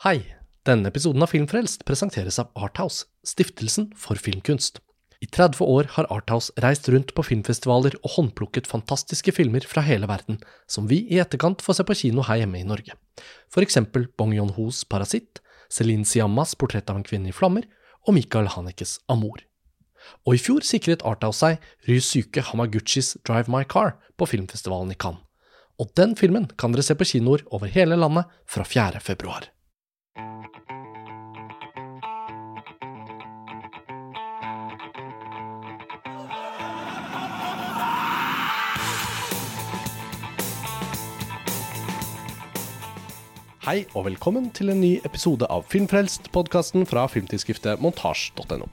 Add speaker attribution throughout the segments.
Speaker 1: Hei! Denne episoden av Filmfrelst presenteres av Arthouse, stiftelsen for filmkunst. I 30 år har Arthouse reist rundt på filmfestivaler og håndplukket fantastiske filmer fra hele verden, som vi i etterkant får se på kino her hjemme i Norge. For eksempel Bong Yon-hos Parasitt, Celine Siammas Portrett av en kvinne i flammer og Michael Hanekes Amor. Og i fjor sikret Arthouse seg Ryusuke Hamaguchis Drive My Car på filmfestivalen i Cannes. Og den filmen kan dere se på kinoer over hele landet fra 4. februar. Hei og velkommen til en ny episode av Filmfrelst, podkasten fra filmtidsskriftet montasj.no.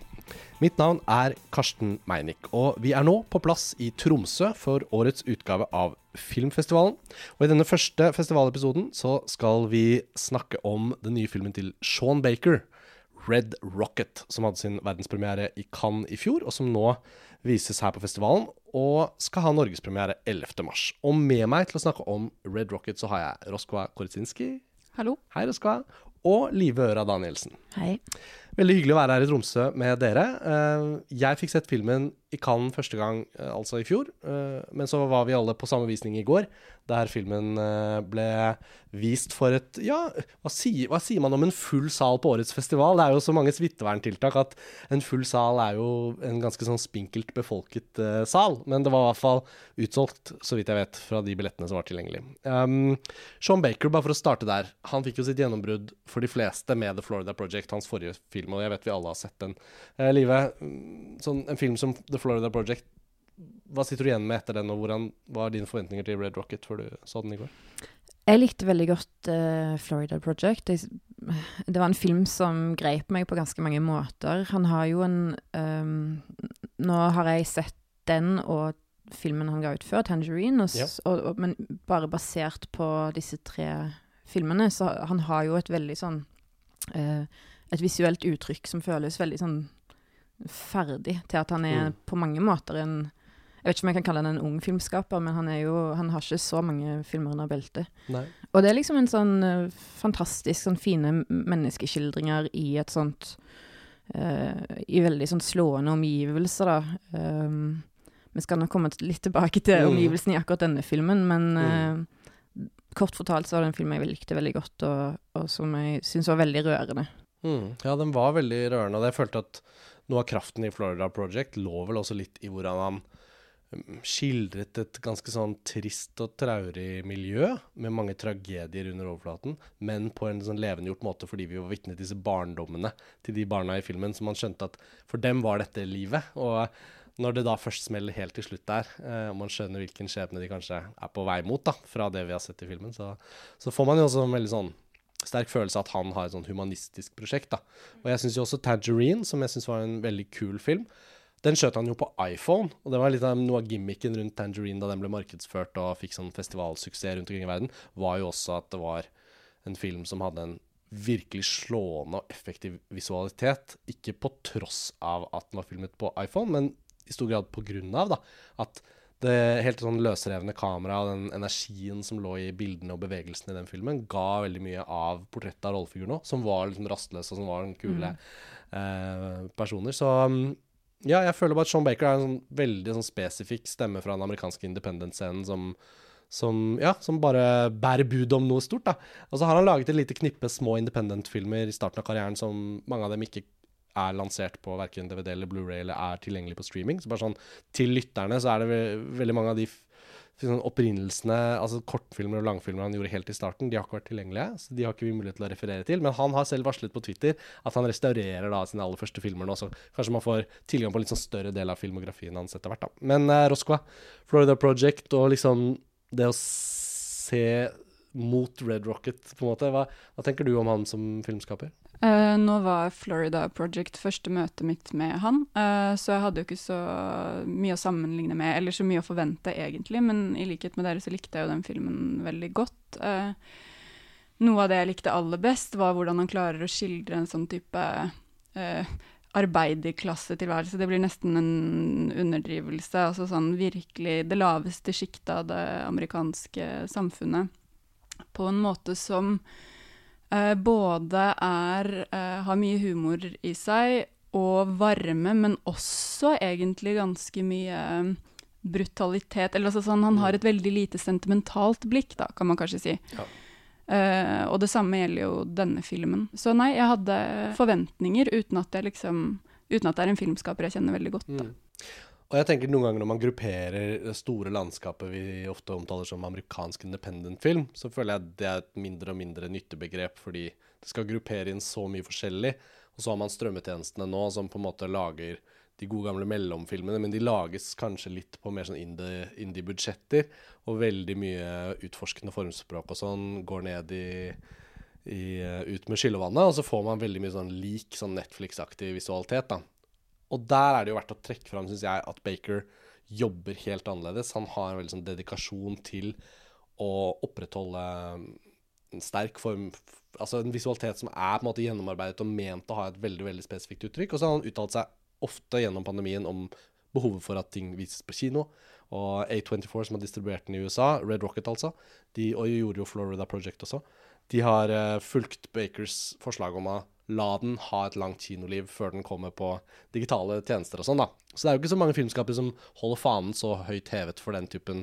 Speaker 1: Mitt navn er Karsten Meinick, og vi er nå på plass i Tromsø for årets utgave av Filmfestivalen. Og i denne første festivalepisoden så skal vi snakke om den nye filmen til Sean Baker, Red Rocket, som hadde sin verdenspremiere i Cannes i fjor, og som nå vises her på festivalen, og skal ha norgespremiere 11.3. Og med meg til å snakke om Red Rocket så har jeg Roskva Koritsinski.
Speaker 2: Hallo.
Speaker 1: Hei, Roskva. Og Live Øra Danielsen.
Speaker 2: Hei.
Speaker 1: Veldig hyggelig å være her i Tromsø med dere. Eh, jeg fikk sett filmen i Cannes første gang, eh, altså i fjor. Eh, men så var vi alle på samme visning i går, der filmen ble vist for et Ja, hva sier, hva sier, man om en full sal på årets festival? Det er jo så mange smitteverntiltak at en full sal er jo en ganske sånn spinkelt befolket sal. Men det var i hvert fall utsolgt, så vidt jeg vet, fra de billettene som var tilgjengelig. Um, Sean Baker, bare for å starte der, han fikk jo sitt gjennombrudd for de fleste med The Florida Project, hans forrige film, og jeg vet vi alle har sett den. Eh, Live, mm, sånn, en film som The Florida Project. Hva sitter du igjen med etter den, og hvordan var dine forventninger til Red Rocket før du så den i går?
Speaker 2: Jeg likte veldig godt uh, Florida Project. Jeg, det var en film som grep meg på ganske mange måter. Han har jo en um, Nå har jeg sett den og filmen han ga ut før, 'Tangerine', og, ja. og, og, men bare basert på disse tre filmene, så han har jo et veldig sånn uh, Et visuelt uttrykk som føles veldig sånn ferdig til at han er mm. på mange måter en Jeg vet ikke om jeg kan kalle han en ung filmskaper, men han, jo, han har ikke så mange filmer under beltet. Og det er liksom en sånn uh, fantastisk sånn fine menneskeskildringer i et sånt uh, I veldig sånn slående omgivelser, da. Um, vi skal nok komme litt tilbake til mm. omgivelsene i akkurat denne filmen, men uh, kort fortalt så var det en film jeg likte veldig godt, og, og som jeg syns var veldig rørende.
Speaker 1: Mm. Ja, den var veldig rørende, og jeg følte at noe av kraften i Florida Project lå vel også litt i hvordan han um, skildret et ganske sånn trist og traurig miljø, med mange tragedier under overflaten, men på en sånn levendegjort måte fordi vi var vitne til disse barndommene til de barna i filmen, så man skjønte at for dem var dette livet. Og når det da først smeller helt til slutt der, eh, og man skjønner hvilken skjebne de kanskje er på vei mot, da, fra det vi har sett i filmen, så, så får man jo også en veldig sånn sterk følelse av at han har et sånn humanistisk prosjekt. da. Og jeg syns jo også Tangerine, som jeg syns var en veldig kul film, den skjøt han jo på iPhone. Og det var litt av noe av gimmicken rundt Tangerine da den ble markedsført og fikk sånn festivalsuksess rundt omkring i verden, var jo også at det var en film som hadde en virkelig slående og effektiv visualitet. Ikke på tross av at den var filmet på iPhone, men i stor grad på grunn av da, at det helt sånn løsrevne kameraet og den energien som lå i bildene og bevegelsene i den filmen, ga veldig mye av portrettet av rollefiguren òg, som var liksom rastløs og som var kule mm. eh, personer. Så mm, ja, jeg føler bare at Sean Baker er en sånn veldig sånn spesifikk stemme fra den amerikanske independent-scenen som, som, ja, som bare bærer bud om noe stort. da. Og så har han laget et lite knippe små independent-filmer i starten av karrieren som mange av dem ikke er lansert på verken DVD eller Blu-ray eller er tilgjengelig på streaming. Så bare sånn til lytterne så er det ve veldig mange av de sånn opprinnelsene, altså kortfilmer og langfilmer han gjorde helt i starten, de har ikke vært tilgjengelige. Så de har ikke vi mulighet til å referere til. Men han har selv varslet på Twitter at han restaurerer da sine aller første filmer nå, så kanskje man får tilgang på en litt sånn større del av filmografien hans etter hvert, da. Men eh, Roscoe, Florida Project og liksom det å se mot Red Rocket, på en måte. Hva, hva tenker du om han som filmskaper?
Speaker 3: Uh, nå var Florida Project første møtet mitt med han, uh, så jeg hadde jo ikke så mye å sammenligne med, eller så mye å forvente egentlig, men i likhet med dere så likte jeg jo den filmen veldig godt. Uh, noe av det jeg likte aller best, var hvordan han klarer å skildre en sånn type arbeiderklassetilværelse. Det blir nesten en underdrivelse. Altså sånn virkelig det laveste sjiktet av det amerikanske samfunnet. På en måte som både er eh, har mye humor i seg og varme, men også egentlig ganske mye eh, brutalitet. Eller altså sånn, han har et veldig lite sentimentalt blikk, da, kan man kanskje si.
Speaker 1: Ja.
Speaker 3: Uh, og det samme gjelder jo denne filmen. Så nei, jeg hadde forventninger uten at, jeg liksom, uten at det er en filmskaper jeg kjenner veldig godt.
Speaker 1: Mm. Og jeg tenker noen ganger når man grupperer det store landskapet vi ofte omtaler som amerikansk independent film, så føler jeg det er et mindre og mindre nyttebegrep, fordi det skal gruppere inn så mye forskjellig. Og så har man strømmetjenestene nå som på en måte lager de gode gamle mellomfilmene, men de lages kanskje litt på mer sånn indie-budsjetter. Indie og veldig mye utforskende formspråk og sånn går ned i, i ut med skyllevannet. Og så får man veldig mye sånn lik sånn Netflix-aktig visualitet, da. Og der er det jo verdt å trekke fram, syns jeg, at Baker jobber helt annerledes. Han har en veldig sånn dedikasjon til å opprettholde en sterk form Altså en visualitet som er på en måte gjennomarbeidet og ment å ha et veldig veldig spesifikt uttrykk. Og så har han uttalt seg ofte gjennom pandemien om behovet for at ting vises på kino. Og A24, som har distribuert den i USA, Red Rocket altså, de, og gjorde jo Florida Project også, de har uh, fulgt Bakers forslag om å la den ha et langt kinoliv før den kommer på digitale tjenester og sånn, da. Så det er jo ikke så mange filmskapere som holder fanen så høyt hevet for den typen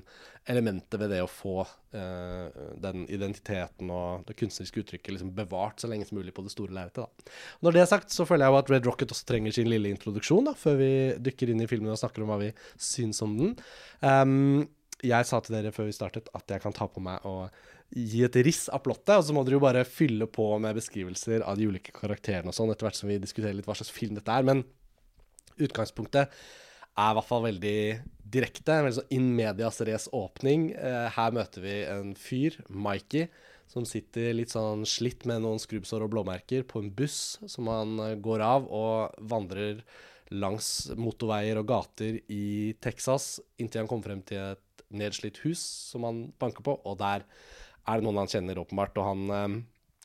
Speaker 1: elementer ved det å få eh, den identiteten og det kunstneriske uttrykket liksom bevart så lenge som mulig på det store lerretet, da. Når det er sagt, så føler jeg jo at Red Rocket også trenger sin lille introduksjon, da, før vi dykker inn i filmen og snakker om hva vi syns om den. Um, jeg sa til dere før vi startet at jeg kan ta på meg og gi et riss av plottet, og så må dere jo bare fylle på med beskrivelser av de ulike karakterene og sånn, etter hvert som vi diskuterer litt hva slags film dette er. Men utgangspunktet er i hvert fall veldig direkte. En veldig sånn in medias race åpning. Eh, her møter vi en fyr, Mikey, som sitter litt sånn slitt med noen skrubbsår og blåmerker på en buss som han eh, går av og vandrer langs motorveier og gater i Texas inntil han kommer frem til et nedslitt hus som han banker på, og der er det noen han kjenner, åpenbart. Og han eh,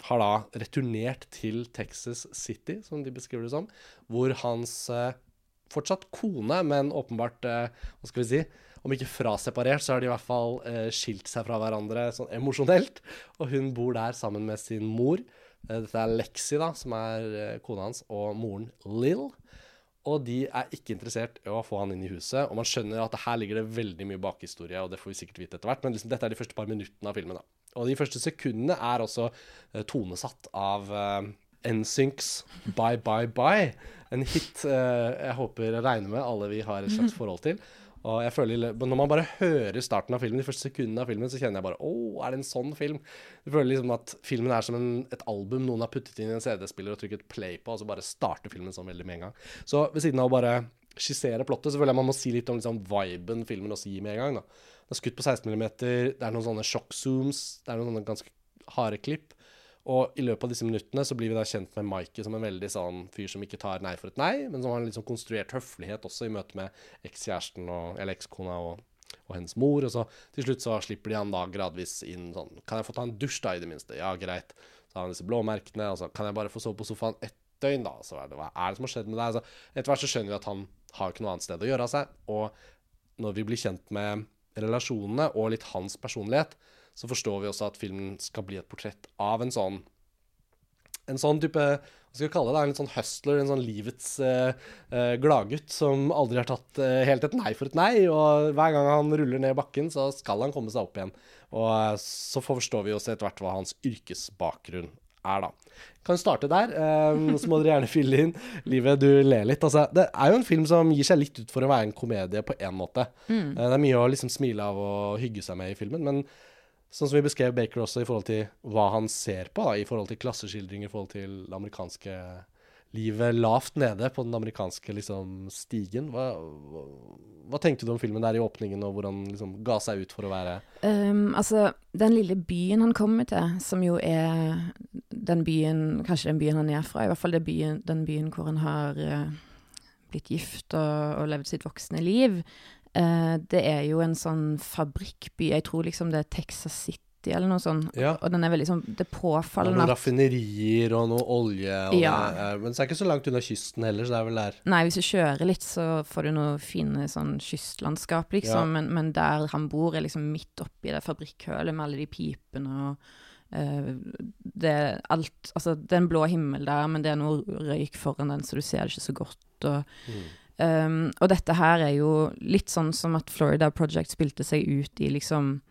Speaker 1: har da returnert til Texas City, som de beskriver det som, hvor hans eh, fortsatt kone, men åpenbart eh, Hva skal vi si? Om ikke fraseparert, så har de i hvert fall eh, skilt seg fra hverandre sånn emosjonelt. Og hun bor der sammen med sin mor. Eh, dette er Lexi, da, som er kona hans, og moren Lill. Og de er ikke interessert i å få han inn i huset. Og man skjønner at her ligger det veldig mye bakhistorie, og det får vi sikkert vite etter hvert. Men liksom, dette er de første par minuttene av filmen. da. Og de første sekundene er også uh, tonesatt av uh, NSYNCs Bye Bye Bye. En hit uh, jeg håper regner med alle vi har et slags forhold til. Og jeg føler, Når man bare hører starten av filmen, de første sekundene av filmen, så kjenner jeg bare Å, er det en sånn film? Jeg føler liksom at filmen er som en, et album noen har puttet inn i en CD-spiller og trykket play på, og så bare starter filmen sånn veldig med en gang. Så ved siden av å bare skissere plottet, så føler jeg man må si litt om liksom, viben filmen også gir med en gang. da. Det er skutt på 16 mm, det er noen sånne sjokk-zooms, det er noen sånne ganske harde klipp. Og i løpet av disse minuttene så blir vi da kjent med Mikey som en veldig sånn fyr som ikke tar nei for et nei, men som har en litt sånn konstruert høflighet også i møte med ekskjæresten eller ekskona og, og, hennes mor. Og så til slutt så slipper de han da gradvis inn sånn Kan jeg få ta en dusj, da, i det minste? Ja, greit. Så har han disse blåmerkene. Og så kan jeg bare få sove på sofaen ett døgn, da? Så er det, hva er det som har skjedd med deg? Så etter hvert så skjønner vi at han har ikke noe annet sted å gjøre av seg. Og når vi blir kjent med relasjonene og litt hans personlighet, så forstår vi også at filmen skal bli et portrett av en sånn en sånn type hva skal vi kalle det, en litt sånn hustler, en sånn livets eh, uh, gladgutt som aldri har tatt eh, helt et nei for et nei. Og hver gang han ruller ned bakken, så skal han komme seg opp igjen. Og så forstår vi også etter hvert hva hans yrkesbakgrunn er, da. Kan starte der, um, så må dere gjerne fylle inn. Livet, du ler litt. Altså, det er jo en film som gir seg litt ut for å være en komedie på én måte. Mm. Det er mye å liksom smile av og hygge seg med i filmen, men sånn som vi beskrev Baker også i forhold til hva han ser på, da, i forhold til klasseskildringer, i forhold til det amerikanske livet lavt nede på den amerikanske liksom, stigen. Hva, hva, hva, tenkte du om filmen der i åpningen, og hvordan liksom ga seg ut for å være
Speaker 2: um, Altså, den lille byen han kommer til, som jo er den byen Kanskje den byen han er fra, i hvert fall byen, den byen hvor han har uh, blitt gift og, og, levd sitt voksne liv. Eh, det er jo en sånn fabrikkby. Jeg tror liksom det er Texas City eller noe sånt. Ja. Og den er veldig sånn Det er påfallende
Speaker 1: Noen raffinerier og noe olje. Og ja. er, men så er det ikke så langt unna kysten heller, så det er vel der.
Speaker 2: Nei, hvis du kjører litt, så får du noe fine sånn kystlandskap, liksom. Ja. Men, men, der han bor, er liksom midt oppi det fabrikkhølet med alle de pipene og det er alt Altså, det er en blå himmel der, men det er noe røyk foran den, så du ser det ikke så godt. Og,
Speaker 1: Mm.
Speaker 2: um, og dette her er jo litt sånn som at Florida Project spilte seg ut i liksom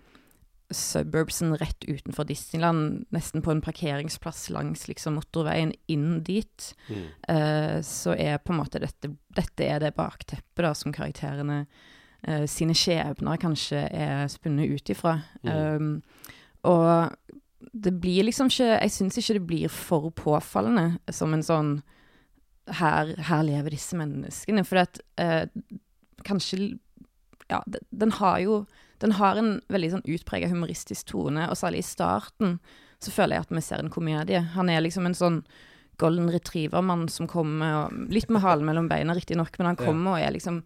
Speaker 2: suburbsen rett utenfor Disneyland, nesten på en parkeringsplass langs liksom motorveien inn dit.
Speaker 1: Mm.
Speaker 2: uh, så er på en måte dette Dette er det bakteppet da som karakterene uh, sine skjebner kanskje er spunnet ut ifra. Um, og det blir liksom ikke Jeg syns ikke det blir for påfallende som en sånn Her, her lever disse menneskene. For at eh, kanskje Ja, den har jo Den har en veldig sånn utprega humoristisk tone, og særlig i starten så føler jeg at vi ser en komedie. Han er liksom en sånn golden retriever-mann som kommer Litt med halen mellom beina, riktignok, men han kommer og er liksom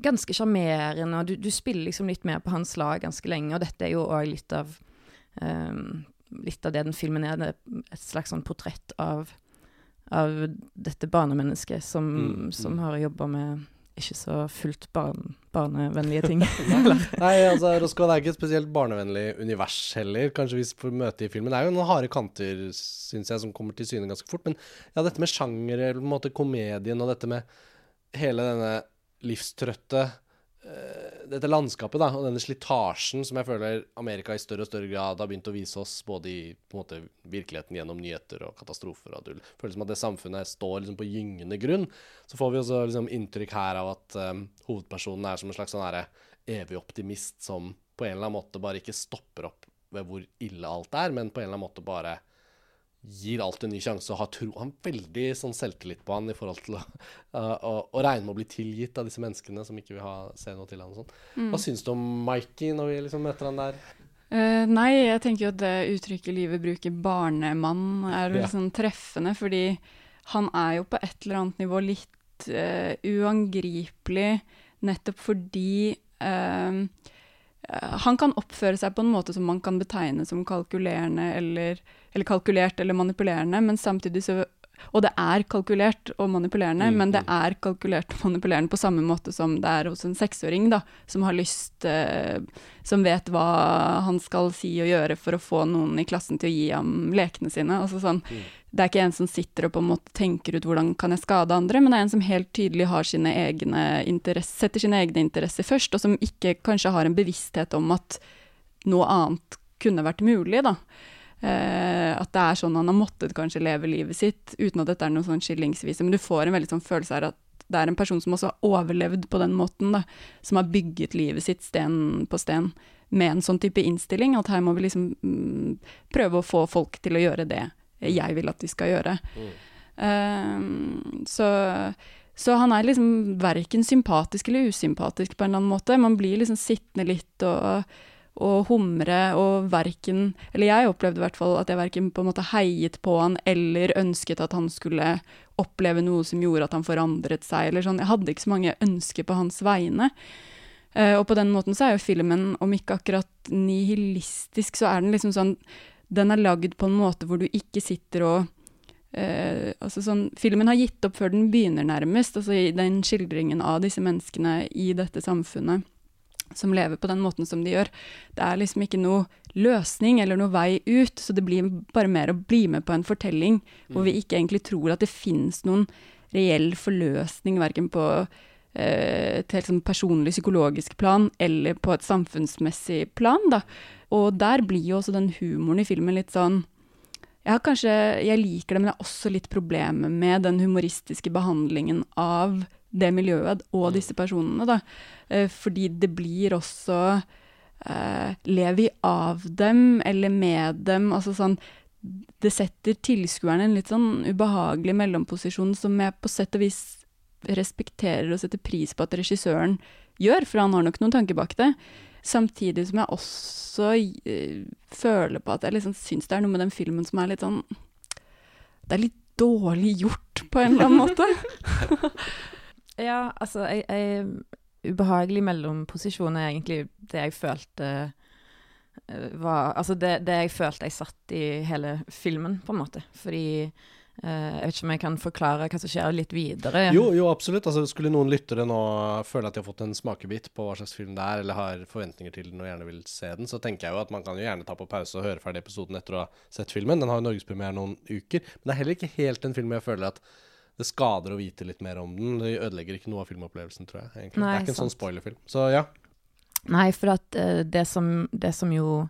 Speaker 2: ganske sjarmerende, og du, du spiller liksom litt mer på hans lag ganske lenge, og dette er jo òg litt av ehm, Litt av det den filmen er, det er et slags sånn portrett av, av dette barnemennesket som,
Speaker 1: Mm,
Speaker 2: som
Speaker 1: mm.
Speaker 2: har jobba med ikke så fullt barn, barnevennlige ting.
Speaker 1: Nei, altså Roscoe det er ikke et spesielt barnevennlig univers heller, kanskje hvis vi får møte i filmen. Det er jo noen harde kanter, syns jeg, som kommer til syne ganske fort. Men ja, dette med sjanger, eller på en måte komedien, og dette med hele denne livstrøtte Dette landskapet, da, og denne slitasjen som jeg føler Amerika i større og større grad har begynt å vise oss, både i måte virkeligheten gjennom nyheter og katastrofer og dull. Føles som at det samfunnet står liksom på gyngende grunn. Så får vi også liksom inntrykk her av at um, hovedpersonen er som en slags sånn her, evig optimist som på en eller annen måte bare ikke stopper opp ved hvor ille alt er, men på en eller annen måte bare gir alt en ny sjanse og har tro Han har veldig sånn selvtillit på han i forhold til å, uh, å, å regne med å bli tilgitt av disse menneskene som ikke vil ha, se noe til han og sånn.
Speaker 3: Mm.
Speaker 1: Hva syns du om Mikey når vi liksom møter han der?
Speaker 3: Uh, nei, jeg tenker jo at det uttrykket livet bruker, barnemann, er
Speaker 1: Ja.
Speaker 3: litt sånn treffende, fordi han er jo på et eller annet nivå litt uh, uangripelig, nettopp fordi eh, han kan oppføre seg på en måte som man kan betegne som kalkulerende eller, eller kalkulert eller manipulerende, men samtidig så og det er kalkulert og manipulerende,
Speaker 1: Mm,
Speaker 3: men det
Speaker 1: mm.
Speaker 3: er kalkulert og manipulerende på samme måte som det er hos en seksåring, da, som har lyst eh, Som vet hva han skal si og gjøre for å få noen i klassen til å gi ham lekene sine. Altså sånn,
Speaker 1: Mm.
Speaker 3: Det er ikke en som sitter og på en måte tenker ut hvordan kan jeg skade andre, men det er en som helt tydelig har sine setter sine egne interesser først, og som ikke kanskje har en bevissthet om at noe annet kunne vært mulig, da. Eh, at det er sånn han har måttet kanskje leve livet sitt, uten at dette er noe sånn skillingsvise. Men du får en veldig sånn følelse her at det er en person som også har overlevd på den måten, da. Som har bygget livet sitt sten på sten med en sånn type innstilling. At her må vi liksom mm, prøve å få folk til å gjøre det jeg vil at de skal gjøre.
Speaker 1: Mm.
Speaker 3: Eh, så, så han er liksom verken sympatisk eller usympatisk på en eller annen måte. Man blir liksom sittende litt og, og humre og verken Eller jeg opplevde i hvert fall at jeg verken på en måte heiet på han eller ønsket at han skulle oppleve noe som gjorde at han forandret seg, eller sånn. Jeg hadde ikke så mange ønsker på hans vegne. Uh, og på den måten så er jo filmen, om ikke akkurat nihilistisk, så er den liksom sånn Den er lagd på en måte hvor du ikke sitter og Uh, altså sånn, Filmen har gitt opp før den begynner, nærmest. altså i Den skildringen av disse menneskene i dette samfunnet som lever på den måten som de gjør. Det er liksom ikke noe løsning eller noe vei ut, så det blir bare mer å bli med på en fortelling hvor vi ikke egentlig tror at det finnes noen reell forløsning, verken på eh, et helt sånn personlig psykologisk plan eller på et samfunnsmessig plan. Da. Og der blir jo også den humoren i filmen litt sånn jeg, har kanskje, jeg liker det, men jeg har også litt problemer med den humoristiske behandlingen av det miljøet og
Speaker 1: Mm.
Speaker 3: disse personene. Da. Eh, fordi det blir også uh, Lever vi av dem eller med dem? Altså sånn Det setter tilskueren i en litt sånn ubehagelig mellomposisjon som jeg på sett og vis respekterer og setter pris på at regissøren gjør, for han har nok noen tanker bak det. Samtidig som jeg også uh, føler på at jeg liksom syns det er noe med den filmen som er litt sånn Det er litt dårlig gjort, på en eller annen måte.
Speaker 2: Ja, altså, jeg, jeg Ubehagelig mellomposisjon er egentlig det jeg følte eh, var Altså det, det jeg følte jeg satt i hele filmen, på en måte. Fordi Eh, jeg vet ikke om jeg kan forklare hva som skjer litt videre.
Speaker 1: Jo, jo, absolutt. Altså, skulle noen lyttere nå føle at de har fått en smakebit på hva slags film det er, eller har forventninger til den og gjerne vil se den, så tenker jeg jo at man kan jo gjerne ta på pause og høre ferdig episoden etter å ha sett filmen. Den har jo norgespremiere noen uker. Men det er heller ikke helt en film jeg føler at det skader å vite litt mer om den. Det ødelegger ikke noe av filmopplevelsen, tror jeg. egentlig.
Speaker 2: Nei,
Speaker 1: det er ikke en sånn spoilerfilm. Så ja.
Speaker 2: Nei, for at uh, det, som, det som jo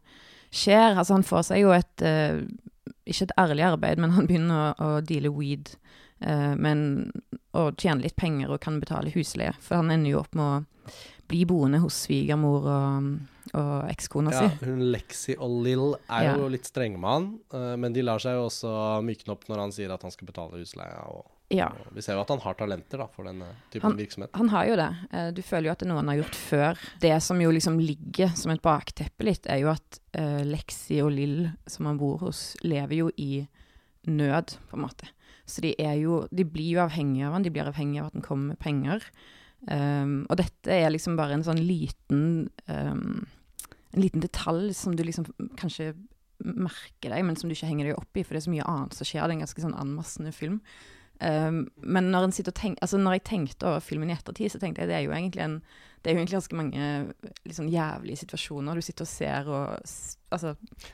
Speaker 2: skjer Altså, han får seg jo et uh, Ikke et ærlig arbeid, men han begynner å, å deale weed. Uh, men Og tjene litt penger og kan betale husleie. For han ender jo opp med å bli boende hos svigermor og, og ekskona
Speaker 1: ja.
Speaker 2: si.
Speaker 1: Hun Lexi og Lill er
Speaker 2: Ja.
Speaker 1: jo litt strenge med han, men de lar seg jo også mykne opp når han sier at han skal betale husleia. Og,
Speaker 2: Ja.
Speaker 1: vi ser jo at han har talenter da, for den eh, typen
Speaker 2: Han-
Speaker 1: virksomhet.
Speaker 2: Han har jo det. Eh, Du føler jo at det er noe han har gjort før. Det som jo liksom ligger som et bakteppe litt, er jo at uh, Lexi og Lill, som han bor hos, lever jo i nød, på en måte. Så de er jo De blir jo avhengige av han, de blir avhengige av at han kommer med penger. Um, og dette er liksom bare en sånn liten um, En liten detalj som du liksom kanskje merker deg, men som du ikke henger deg opp i, for det er så mye annet som skjer. Det er en ganske sånn anmassende film. Um, men når, tenk, altså når jeg tenkte over filmen i ettertid, så tenkte jeg det er jo egentlig, en, det er jo egentlig ganske mange sånn jævlige situasjoner du sitter og ser og Altså,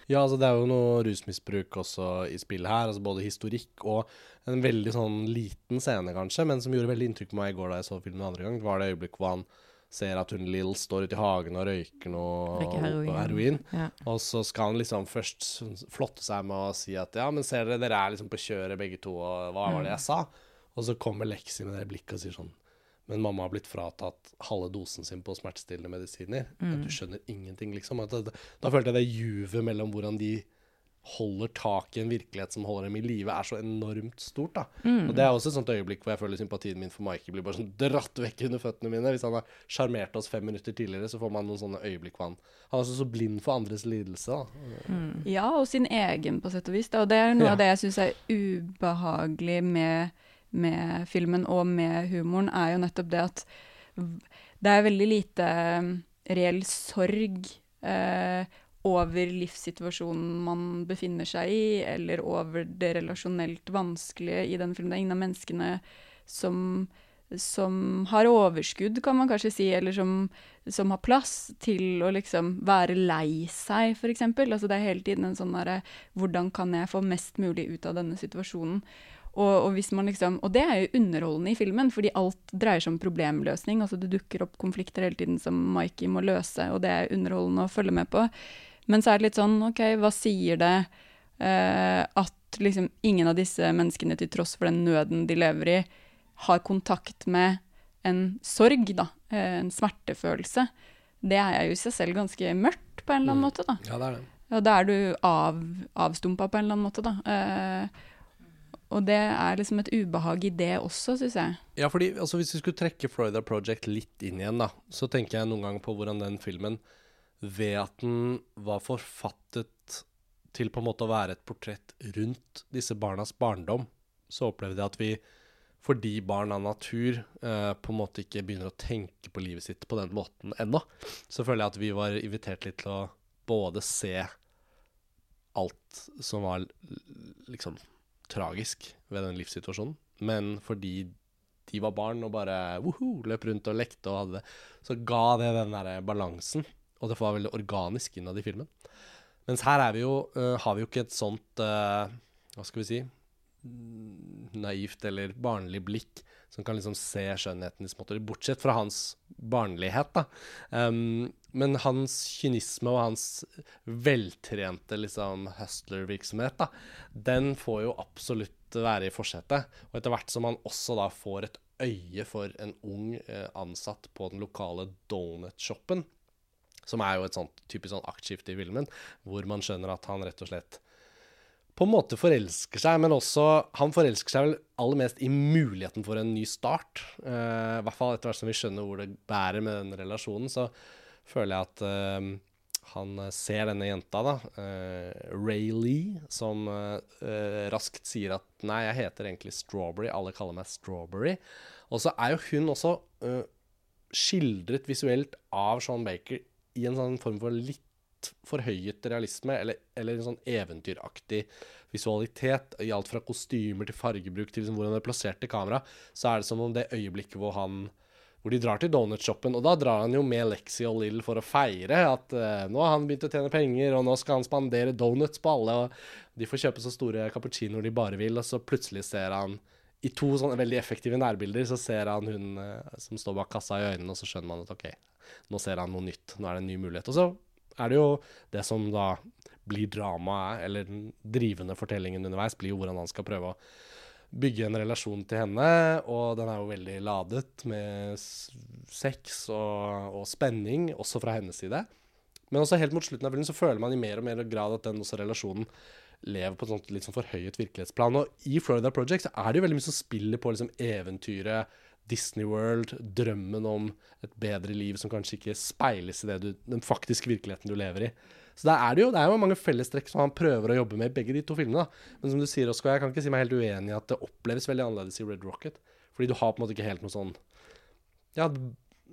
Speaker 1: Ja, altså det er jo noe rusmisbruk også i spillet her. altså Både historikk og en veldig sånn liten scene, kanskje, men som gjorde veldig inntrykk på meg i går da jeg så filmen andre gang. Var det øyeblikket hvor han ser at hun Lill står ute i hagen og røyker noe
Speaker 2: heroin.
Speaker 1: og heroin.
Speaker 2: ja.
Speaker 1: Og så skal han liksom først flotte seg med å si at ja, men ser dere, dere er liksom på kjøret begge to, og hva var det jeg sa? Og så kommer Lexi med det blikket og sier sånn Men mamma har blitt fratatt halve dosen sin på smertestillende medisiner. Mm. du skjønner ingenting, liksom. Da, da følte jeg det juvet mellom hvordan de holder tak i en virkelighet som holder dem i live, er så enormt stort. da. Og Det er også et sånt øyeblikk hvor jeg føler sympatien min for Mikey blir bare sånn dratt vekk under føttene mine. Hvis han har sjarmert oss fem minutter tidligere, så får man noen sånne øyeblikk hvor han Han er også så blind for andres lidelse. da.
Speaker 3: Ja, og sin egen, på sett og vis. Da. Og det er noe
Speaker 1: Ja.
Speaker 3: av det jeg syns er ubehagelig med, med filmen og med humoren, er jo nettopp det at det er veldig lite um, reell sorg eh, over livssituasjonen man befinner seg i, eller over det relasjonelt vanskelige i den filmen. Det er ingen av menneskene som som har overskudd, kan man kanskje si, eller som, som har plass til å liksom være lei seg, f.eks. Altså det er hele tiden en sånn derre Hvordan kan jeg få mest mulig ut av denne situasjonen? Og, og, liksom, og det er jo underholdende i filmen, fordi alt dreier seg om problemløsning. altså Det dukker opp konflikter hele tiden som Mikey må løse, og det er underholdende å følge med på. Men så er det litt sånn, OK, hva sier det eh, at liksom ingen av disse menneskene, til tross for den nøden de lever i, har kontakt med en sorg, da, eh, en smertefølelse, det er jo i seg selv ganske mørkt på en eller annen
Speaker 1: Mm.
Speaker 3: måte. da.
Speaker 1: Ja, det er det.
Speaker 3: Og da er du av, avstumpa på en eller annen måte, da. Eh, og det er liksom et ubehag i det også, syns jeg.
Speaker 1: Ja, fordi altså, hvis vi skulle trekke Florida Project litt inn igjen, da, så tenker jeg noen ganger på hvordan den filmen, ved at den var forfattet til på en måte å være et portrett rundt disse barnas barndom, så opplevde jeg at vi, fordi barn av natur eh, på en måte ikke begynner å tenke på livet sitt på den måten ennå, så føler jeg at vi var invitert litt til å både se alt som var liksom tragisk ved den livssituasjonen, men fordi de var barn og bare woho, løp rundt og lekte og hadde det, så ga det den der balansen, og det var veldig organisk innad i filmen. Mens her er vi jo, uh, har vi jo ikke et sånt, uh, hva skal vi si, naivt eller barnlig blikk som kan liksom se skjønnheten i småtteri, bortsett fra hans barnlighet, da. Um, men hans kynisme og hans veltrente liksom hustler-virksomhet, da, den får jo absolutt være i forsetet. Og etter hvert som han også da får et øye for en ung eh, ansatt på den lokale donut-shoppen, som er jo et sånt typisk sånn aktskifte i filmen, hvor man skjønner at han rett og slett på en måte forelsker seg, men også Han forelsker seg vel aller mest i muligheten for en ny start. Uh, I hvert fall etter hvert som vi skjønner hvor det bærer med den relasjonen, så føler jeg at uh, han ser denne jenta, da, uh, Ray Lee, som raskt sier at nei, jeg heter egentlig Strawberry, alle kaller meg Strawberry. Og så er jo hun også skildret visuelt av Sean Baker i en sånn form for litt forhøyet realisme, eller, eller en sånn eventyraktig visualitet, i alt fra kostymer til fargebruk til liksom hvordan det er plassert i kamera, så er det som om det øyeblikket hvor han hvor de drar til donutshoppen, og da drar han jo med Lexi og Lill for å feire at uh, nå har han begynt å tjene penger, og nå skal han spandere donuts på alle, og de får kjøpe så store cappuccinoer de bare vil, og så plutselig ser han i to sånne veldig effektive nærbilder så ser han hun uh, som står bak kassa i øynene, og så skjønner man at OK, nå ser han noe nytt, nå er det en ny mulighet. Og så er det jo det som da blir dramaet, eller den drivende fortellingen underveis, blir jo hvordan han skal prøve å bygge en relasjon til henne, og den er jo veldig ladet med sex og, og, spenning, også fra hennes side. Men også helt mot slutten av filmen så føler man i mer og mer grad at den også relasjonen lever på et sånt litt sånn forhøyet virkelighetsplan. Og i Florida Project så er det jo veldig mye som spiller på liksom eventyret, Disney World, drømmen om et bedre liv som kanskje ikke speiles i du, den faktiske virkeligheten du lever i. Så det er, det jo, det er jo mange fellestrekk som han prøver å jobbe med i begge de to filmene. Da. Men som du sier, Oskar, jeg kan ikke si meg helt uenig i at det oppleves veldig annerledes i Red Rocket. Fordi du har på en måte ikke helt noe sånn Ja,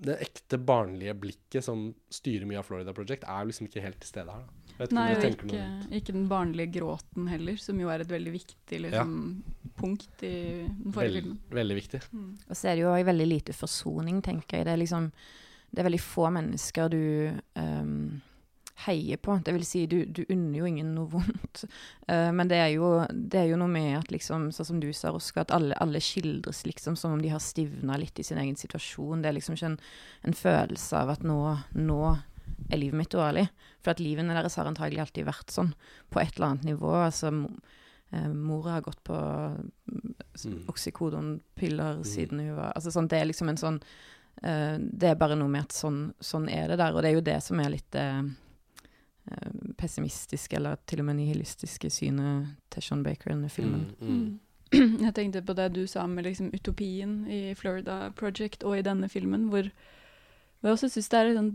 Speaker 1: det ekte barnlige blikket som styrer mye av Florida Project, er liksom ikke helt til stede her.
Speaker 3: Da. Nei, og ikke, ikke, den barnlige gråten heller, som jo er et veldig viktig liksom, ja. punkt i den forrige
Speaker 1: filmen. Veldig viktig. Mm.
Speaker 2: Og så er det jo òg veldig lite forsoning, tenker jeg. Det er liksom Det er veldig få mennesker du um, heier på. Det vil si, du, du unner jo ingen noe vondt. Uh, men det er, jo, det er, jo, noe med at liksom, sånn som du sa, Roska, at alle, alle, skildres liksom som om de har stivna litt i sin egen situasjon. Det er liksom ikke en, en følelse av at nå, nå, er livet mitt dårlig. For at livene deres har antagelig alltid vært sånn, på et eller annet nivå. Altså, uh, mora har gått på mm. oksykodonpiller mm. siden hun var Altså sånn, det er liksom en sånn uh, Det er bare noe med at sånn, sånn, er det der. Og det er jo det som er litt Eh, pessimistiske eller til og med nihilistiske synet til Sean Baker i denne filmen. Mm, mm.
Speaker 3: mm. Jeg tenkte på det du sa med liksom utopien i Florida Project og i denne filmen, hvor jeg også syns det er sånn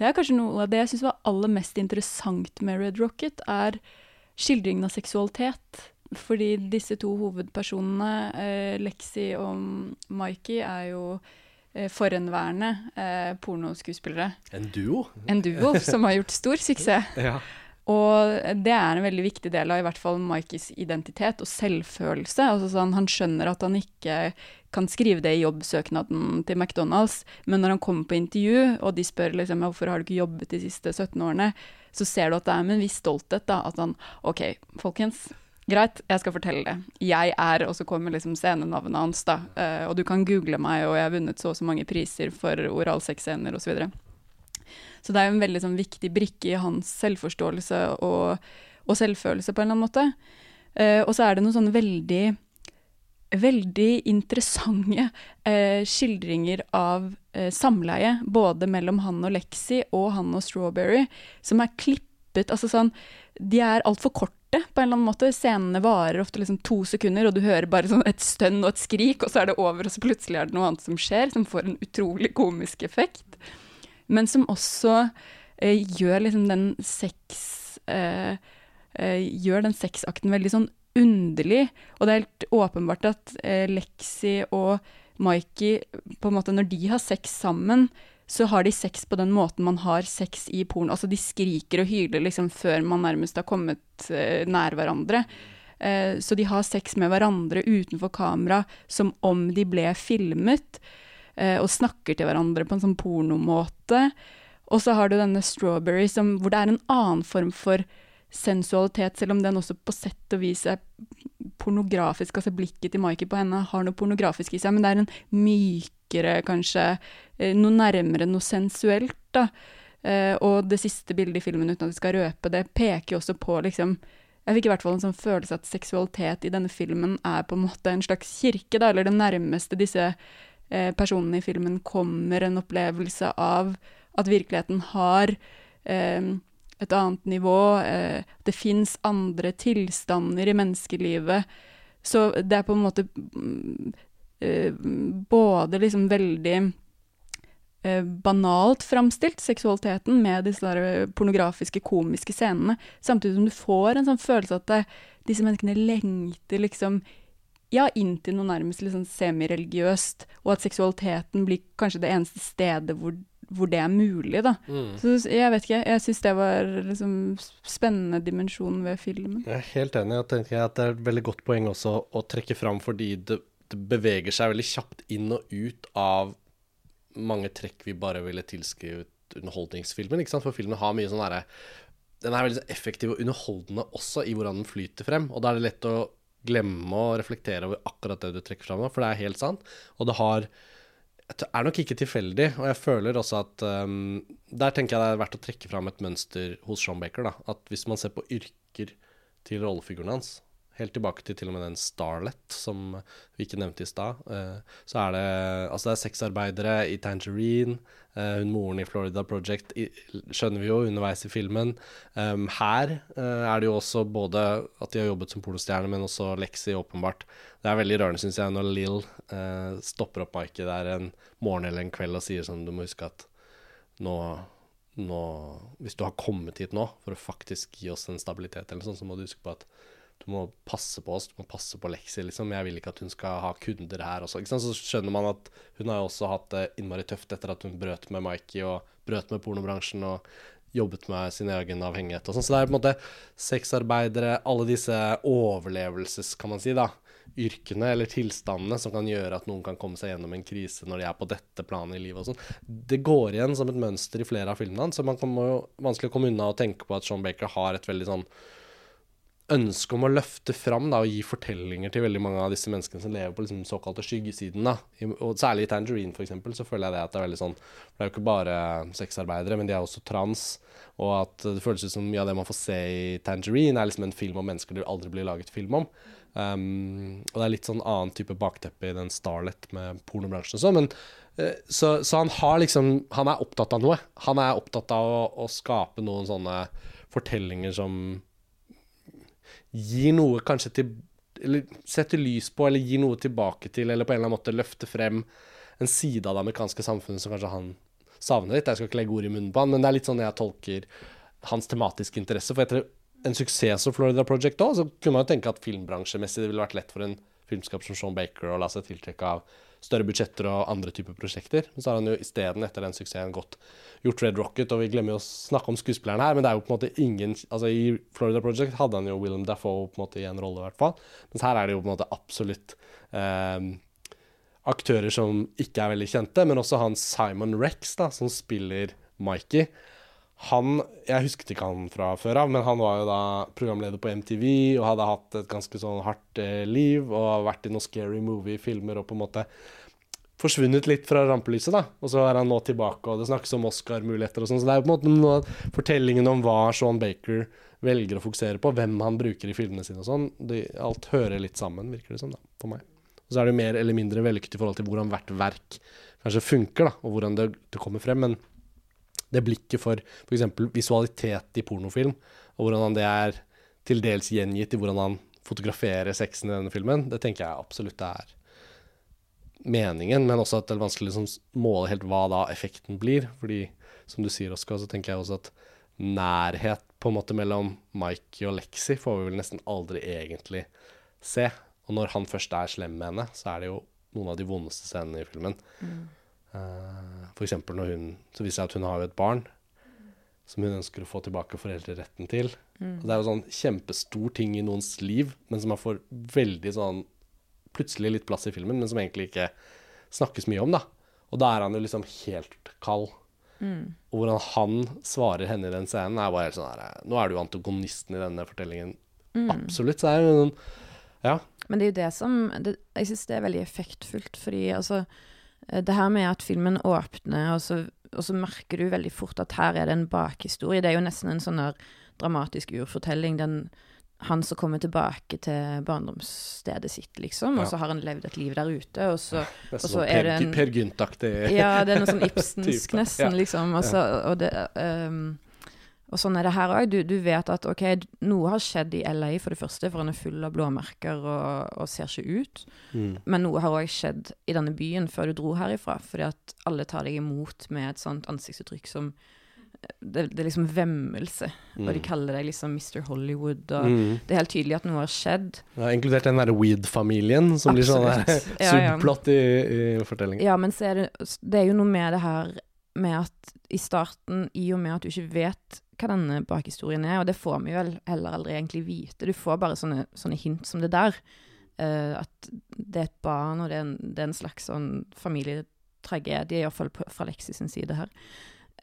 Speaker 3: Det er kanskje noe av det jeg syns var aller mest interessant med Red Rocket, er skildringen av seksualitet. Fordi disse to hovedpersonene, eh, Lexi og Mikey, er jo Eh, forhenværende eh, pornoskuespillere.
Speaker 1: En duo?
Speaker 3: En duo som har gjort stor suksess. ja. Og det er en veldig viktig del av i hvert fall Mikeys identitet og selvfølelse. Altså sånn, han skjønner at han ikke kan skrive det i jobbsøknaden til McDonald's, men når han kommer på intervju, og de spør liksom, hvorfor har du ikke jobbet de siste 17 årene, så ser du at det er med en viss stolthet da, at han OK, folkens, Greit, jeg skal fortelle det. Jeg er Og så kommer liksom scenenavnet hans, da. Uh, og du kan google meg, og jeg har vunnet så og så mange priser for oralsexscener osv. Så, det er jo en veldig sånn, viktig brikke i hans selvforståelse og, og, selvfølelse, på en eller annen måte. Uh, og så er det noen sånne veldig veldig interessante uh, skildringer av samleie, både mellom han og Lexi og han og Strawberry, som er klippet Altså sånn De er altfor korte på en eller annen måte. Scenene varer ofte liksom to sekunder, og du hører bare sånn et stønn og et skrik, og så er det over, og så plutselig er det noe annet som skjer, som får en utrolig komisk effekt. Men som også eh, gjør liksom den sex eh, eh, Gjør den sexakten veldig sånn underlig. Og det er helt åpenbart at eh, Lexi og Mikey, på en måte når de har sex sammen, så har de sex på den måten man har sex i porno. Altså de skriker og hyler liksom før man nærmest har kommet eh, nær hverandre. Eh, så de har sex med hverandre utenfor kamera som om de ble filmet, og snakker til hverandre på en sånn pornomåte. Og så har du denne Strawberry som, hvor det er en annen form for sensualitet, selv om den også på sett og vis er pornografisk. Altså blikket til Mikey på henne har noe pornografisk i seg, men det er en mykere, kanskje, Eh, noe nærmere noe sensuelt, da. Eh, og det siste bildet i filmen, uten at vi skal røpe det, peker jo også på liksom Jeg fikk i hvert fall en sånn følelse at seksualitet i denne filmen er på en måte en slags kirke, da, eller det nærmeste disse eh, personene i filmen kommer en opplevelse av at virkeligheten har eh, et annet nivå, eh, det fins andre tilstander i menneskelivet. Så det er på en måte mm, eh, både liksom veldig eh, banalt framstilt, seksualiteten, med disse der eh, pornografiske, komiske scenene, samtidig som du får en sånn følelse at det, disse menneskene lengter liksom ja, inn til noe nærmest liksom semireligiøst, og at seksualiteten blir kanskje det eneste stedet hvor, hvor det er mulig, da.
Speaker 1: Mm.
Speaker 3: Så jeg vet ikke, jeg syns det var liksom spennende dimensjonen ved filmen.
Speaker 1: Jeg er helt enig. og tenker jeg at Det er et veldig godt poeng også å trekke fram, fordi det, det beveger seg veldig kjapt inn og ut av mange trekk vi bare ville tilskrevet underholdningsfilmen. ikke sant? For filmen har mye sånn derre Den er veldig effektiv og underholdende også i hvordan den flyter frem. Og da er det lett å glemme å reflektere over akkurat det du trekker fram nå, for det er helt sant. Og det har det er nok ikke tilfeldig, og jeg føler også at um, Der tenker jeg det er verdt å trekke fram et mønster hos Sean Baker. da, At hvis man ser på yrker til rollefiguren hans, helt tilbake til til og med den Starlet som vi ikke nevnte i stad, uh, så er det altså det er sexarbeidere i Tangerine. Uh, hun moren i Florida Project skjønner vi jo underveis i filmen. Um, her uh, er det jo også både at de har jobbet som polostjerne, men også Lexi, åpenbart. Det er veldig rørende, syns jeg, når Lill stopper opp Mikey der en morgen eller en kveld og sier sånn Du må huske at nå, nå Hvis du har kommet hit nå for å faktisk gi oss en stabilitet, eller sånn, så må du huske på at du må passe på oss, du må passe på Lexi, liksom. Jeg vil ikke at hun skal ha kunder her også. Så skjønner man at hun har jo også hatt det innmari tøft etter at hun brøt med Mikey og brøt med pornobransjen og jobbet med sin egen avhengighet og sånn. Så det er på en måte sexarbeidere, alle disse overlevelses, kan man si, da, yrkene eller tilstandene som kan gjøre at noen kan komme seg gjennom en krise når de er på dette planet i livet og sånn. Det går igjen som et mønster i flere av filmene hans, så man kan jo vanskelig komme unna å tenke på at Sean Baker har et veldig sånn ønske om å løfte fram da, og gi fortellinger til veldig mange av disse menneskene som lever på liksom, såkalte skyggesiden. Da. Og særlig i Tangerine, for eksempel, så føler jeg det at det er veldig sånn For det er jo ikke bare sexarbeidere, men de er også trans. Og at det føles ut som mye av det man får se i Tangerine, er liksom en film om mennesker det aldri blir laget film om. Um, og det er litt sånn annen type bakteppe i den Starlet med pornobransjen og sånn. Men uh, så, så, han har liksom Han er opptatt av noe. Han er opptatt av å, å skape noen sånne fortellinger som gir noe kanskje til Eller setter lys på, eller gir noe tilbake til, eller på en eller annen måte løfter frem en side av det amerikanske samfunnet som kanskje han savner litt. Jeg skal ikke legge ord i munnen på han, men det er litt sånn jeg tolker hans tematiske interesse. For etter en suksess som Florida Project òg, så kunne man jo tenke at filmbransjemessig det ville vært lett for en filmskaper som Sean Baker å la seg tiltrekke av større budsjetter og andre typer prosjekter. Men så har han jo isteden, etter den suksessen, gått, gjort Red Rocket. Og vi glemmer jo å snakke om skuespilleren her, men det er jo på en måte ingen Altså I Florida Project hadde han jo Willem Dafoe på en måte i en rolle, i hvert fall. Mens her er det jo på en måte absolutt eh, aktører som ikke er veldig kjente, men også han Simon Rex, da, som spiller Mikey. Han Jeg husket ikke han fra før av, men han var jo da programleder på MTV og hadde hatt et ganske sånn hardt eh, liv og vært i noen scary movie-filmer og på en måte forsvunnet litt fra rampelyset, da. Og så er han nå tilbake, og det snakkes om Oscar-muligheter og sånn. Så det er jo på en måte noe fortellingen om hva Sean Baker velger å fokusere på, hvem han bruker i filmene sine og sånn. alt hører litt sammen, virker det som, da, for meg. Og så er det jo mer eller mindre vellykket i forhold til hvordan hvert verk kanskje funker, da, og hvordan det, det kommer frem. Men det blikket for f.eks. visualitet i pornofilm, og hvordan det er til dels gjengitt i hvordan han fotograferer sexen i denne filmen, det tenker jeg absolutt er meningen, men også at det er vanskelig å liksom måle helt hva da effekten blir. Fordi, som du sier, Oskar, så tenker jeg også at nærhet på en måte mellom Mikey og Lexi får vi vel nesten aldri egentlig se. Og når han først er slem med henne, så er det jo noen av de vondeste scenene i filmen. Mm. Uh, for eksempel når hun Så viser det seg at hun har jo et barn som hun ønsker å få tilbake foreldreretten til. Mm. Og det er jo sånn kjempestor ting i noens liv, men som man får veldig sånn plutselig litt plass i filmen, men som egentlig ikke snakkes mye om, da. Og da er han jo liksom helt kald. Mm. Og hvordan han svarer henne i den scenen, er bare helt sånn her Nå er du antagonisten i denne fortellingen. Mm. Absolutt. Så det er jo noen Ja.
Speaker 2: Men det er jo det som det, Jeg syns det er veldig effektfullt, fordi altså Det her med at filmen åpner, og så, og så merker du veldig fort at her er det en bakhistorie. Det er jo nesten en sånn dramatisk urfortelling. Den han som kommer tilbake til barndomsstedet sitt, liksom, og så har han levd et liv der ute, og så, og så er det en
Speaker 1: Per Gynt-aktig
Speaker 2: Ja, det er noe sånn Ibsensk nesten, liksom. Og, så, og, det, um, og sånn er det her òg. Du, du, vet at OK, noe har skjedd i LA, for det første, for han er full av blåmerker og, og ser ikke ut. Mm. Men noe har òg skjedd i denne byen før du dro herifra, fordi at alle tar deg imot med et sånt ansiktsuttrykk som det, det, er liksom vemmelse, mm. og de mm. kaller deg liksom Mr. Hollywood. Og mm. Det er helt tydelig at noe har skjedd.
Speaker 1: Ja, inkludert den derre Weed-familien, som Absolutt. blir sånn ja, subplott i, i fortellingen.
Speaker 2: Ja, men er det, det er jo noe med det her med at i starten, i og med at du ikke vet hva denne bakhistorien er, og det får vi vel heller aldri egentlig vite, du får bare sånne, sånne hint som det der. Uh, at det er et barn, og det er en, det er en slags sånn familietragedie, iallfall fra Lexi sin side her.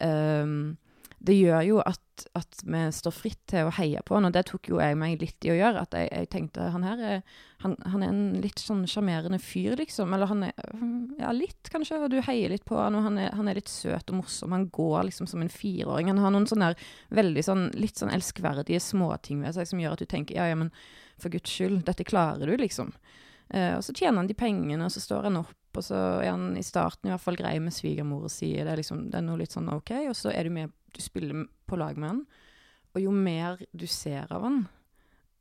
Speaker 2: Um, det gjør jo at, at, vi står fritt til å heie på han, og det tok jo jeg meg litt i å gjøre. At jeg, jeg tenkte han her er, han, han er en litt sånn sjarmerende fyr, liksom. Eller han er Ja, litt, kanskje. Og du heier litt på han, og han er, han er litt søt og morsom. Han går liksom som en fireåring. Han har noen sånne veldig sånn litt sånn elskverdige småting ved seg som gjør at du tenker ja, ja, men for guds skyld, dette klarer du, liksom. Uh, og så tjener han de pengene, og så står han opp, og så er han i starten i hvert fall grei med svigermor og sier det er liksom, det er noe litt sånn OK, og så er du med du spiller på lag med han. Og jo mer du ser av han,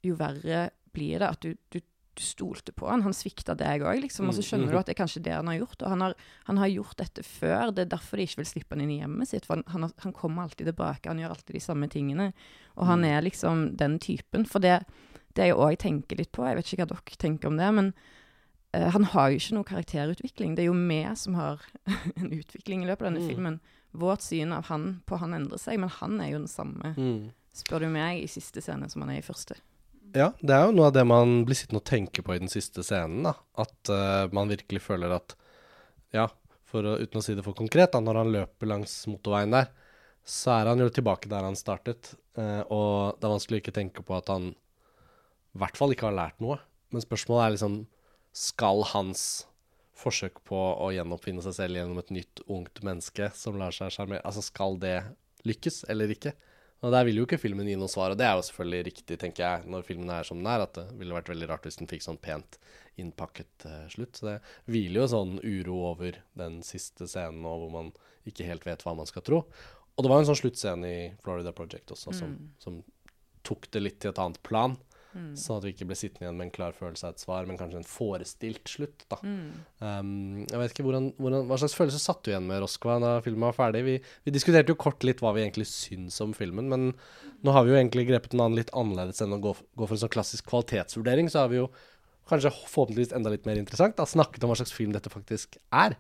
Speaker 2: jo verre blir det at du, du, du stolte på han. Han svikta deg òg, liksom. Og så skjønner du mm. at det er kanskje det han har gjort. Og han har, han har, gjort dette før. Det er derfor de ikke vil slippe han inn i hjemmet sitt. For han, han, kommer alltid tilbake. Han gjør alltid de samme tingene. Og han mm. er liksom den typen. For det, det jeg òg tenker litt på, jeg vet ikke hva dere tenker om det, men uh, han har jo ikke noe karakterutvikling. Det er jo vi som har en utvikling i løpet av denne mm. filmen vårt syn av han på han endrer seg, men han er jo den samme, mm. spør du meg, i siste scene som han er i første.
Speaker 1: Ja, det er jo noe av det man blir sittende og tenke på i den siste scenen. da. At uh, man virkelig føler at Ja, for å, uten å si det for konkret, da, når han løper langs motorveien der, så er han jo tilbake der han startet. Uh, og det er vanskelig å ikke tenke på at han i hvert fall ikke har lært noe. Men spørsmålet er liksom Skal hans forsøk på å gjenoppfinne seg selv gjennom et nytt, ungt menneske som lar seg sjarmere Altså, skal det lykkes eller ikke? Og Der vil jo ikke filmen gi noe svar, og det er jo selvfølgelig riktig, tenker jeg, når filmen er som den er, at det ville vært veldig rart hvis den fikk sånn pent innpakket uh, slutt. Så det hviler jo sånn uro over den siste scenen nå, hvor man ikke helt vet hva man skal tro. Og det var en sånn sluttscene i Florida Project også, som, mm. som tok det litt til et annet plan. Mm. Sånn at vi ikke ble sittende igjen med en klar følelse av et svar, men kanskje en forestilt slutt. da. Mm. Um, jeg vet ikke hvordan, hvordan, Hva slags følelse satt du igjen med Roskva da filmen var ferdig? Vi, vi, diskuterte jo kort litt hva vi egentlig syns om filmen, men nå har vi jo egentlig grepet den an litt annerledes enn å gå, gå for en sånn klassisk kvalitetsvurdering. Så har vi jo kanskje forhåpentligvis enda litt mer interessant, da, snakket om hva slags film dette faktisk er.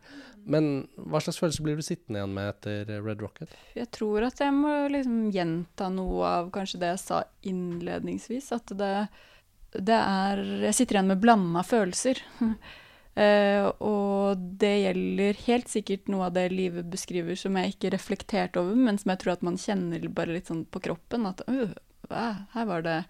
Speaker 1: Men hva slags følelse blir du sittende igjen med etter Red Rocket?
Speaker 3: Jeg tror at jeg må liksom gjenta noe av kanskje det jeg sa innledningsvis. At det, det er Jeg sitter igjen med blanda følelser. uh, og det gjelder helt sikkert noe av det livet beskriver som jeg ikke reflekterte over, men som jeg tror at man kjenner bare litt sånn på kroppen. At øh, her var det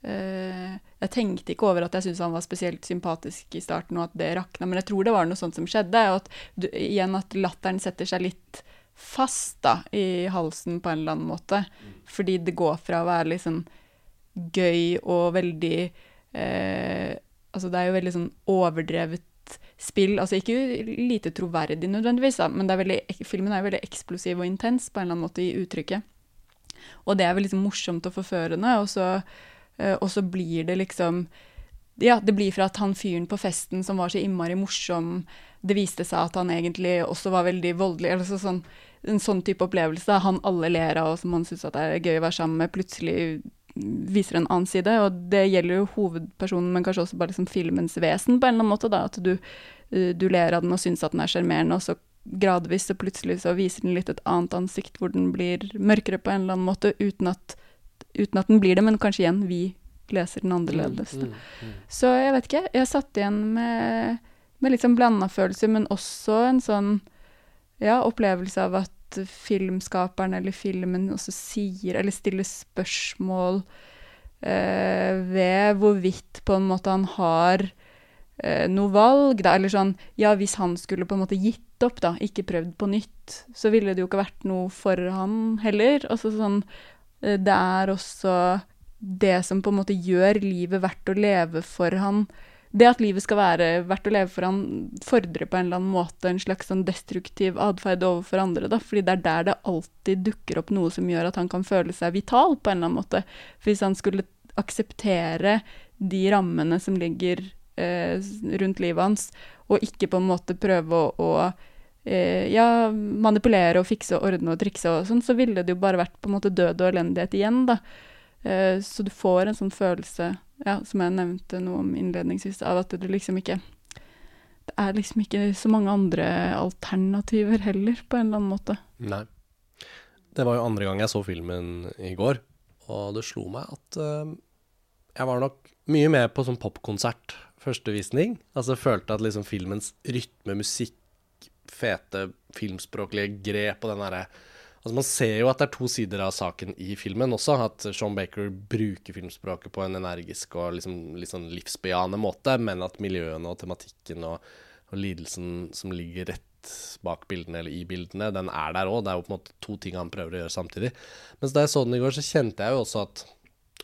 Speaker 3: jeg tenkte ikke over at jeg syntes han var spesielt sympatisk i starten, og at det rakna, men jeg tror det var noe sånt som skjedde. Og at du, igjen at latteren setter seg litt fast da, i halsen på en eller annen måte. Fordi det går fra å være litt sånn gøy og veldig eh, Altså det er jo veldig sånn overdrevet spill. Altså ikke lite troverdig nødvendigvis, da, men er veldig, filmen er veldig eksplosiv og intens på en eller annen måte i uttrykket. Og det er vel liksom morsomt og forførende. og så og så blir det liksom Ja, det blir fra at han fyren på festen som var så innmari morsom, det viste seg at han egentlig også var veldig voldelig. Altså sånn, en sånn type opplevelse. Han alle ler av, og som han syns er gøy å være sammen med, plutselig viser en annen side. Og det gjelder jo hovedpersonen, men kanskje også bare liksom filmens vesen på en eller annen måte. da, At du, uh, du ler av den og syns at den er sjarmerende, og så gradvis så plutselig så viser den litt et annet ansikt, hvor den blir mørkere på en eller annen måte, uten at uten at den blir det, men kanskje igjen vi leser den annerledes. Mm, mm, mm. Så jeg vet ikke. Jeg satt igjen med, med litt sånn blanda følelser, men også en sånn ja, opplevelse av at filmskaperen eller filmen også sier, eller stiller spørsmål eh, ved hvorvidt på en måte han har eh, noe valg, da. Eller sånn Ja, hvis han skulle på en måte gitt opp, da, ikke prøvd på nytt, så ville det jo ikke vært noe for han heller. Altså sånn det er også det som på en måte gjør livet verdt å leve for han. Det at livet skal være verdt å leve for han, fordrer på en eller annen måte en slags sånn destruktiv atferd overfor andre. Da. Fordi det er der det alltid dukker opp noe som gjør at han kan føle seg vital på en eller annen måte. For hvis han skulle akseptere de rammene som ligger eh, rundt livet hans, og ikke på en måte prøve å, å eh, ja, manipulere og fikse og ordne og trikse og sånn, så ville det jo bare vært på en måte død og elendighet igjen, da. Eh, så du får en sånn følelse, ja, som jeg nevnte noe om innledningsvis, av at det liksom ikke det er liksom ikke så mange andre alternativer heller, på en eller annen måte.
Speaker 1: Nei. Det var jo andre gang jeg så filmen i går, og det slo meg at uh, jeg var nok mye med på sånn popkonsert første visning. Altså følte at liksom filmens rytme, musikk, fete filmspråklige grep og den derre Altså Man ser jo at det er to sider av saken i filmen også. At Sean Baker bruker filmspråket på en energisk og liksom, liksom livsbejaende måte, men at miljøene og tematikken og, og, lidelsen som ligger rett bak bildene eller i bildene, den er der òg. Det er jo på en måte to ting han prøver å gjøre samtidig. Mens da jeg så den i går, så kjente jeg jo også at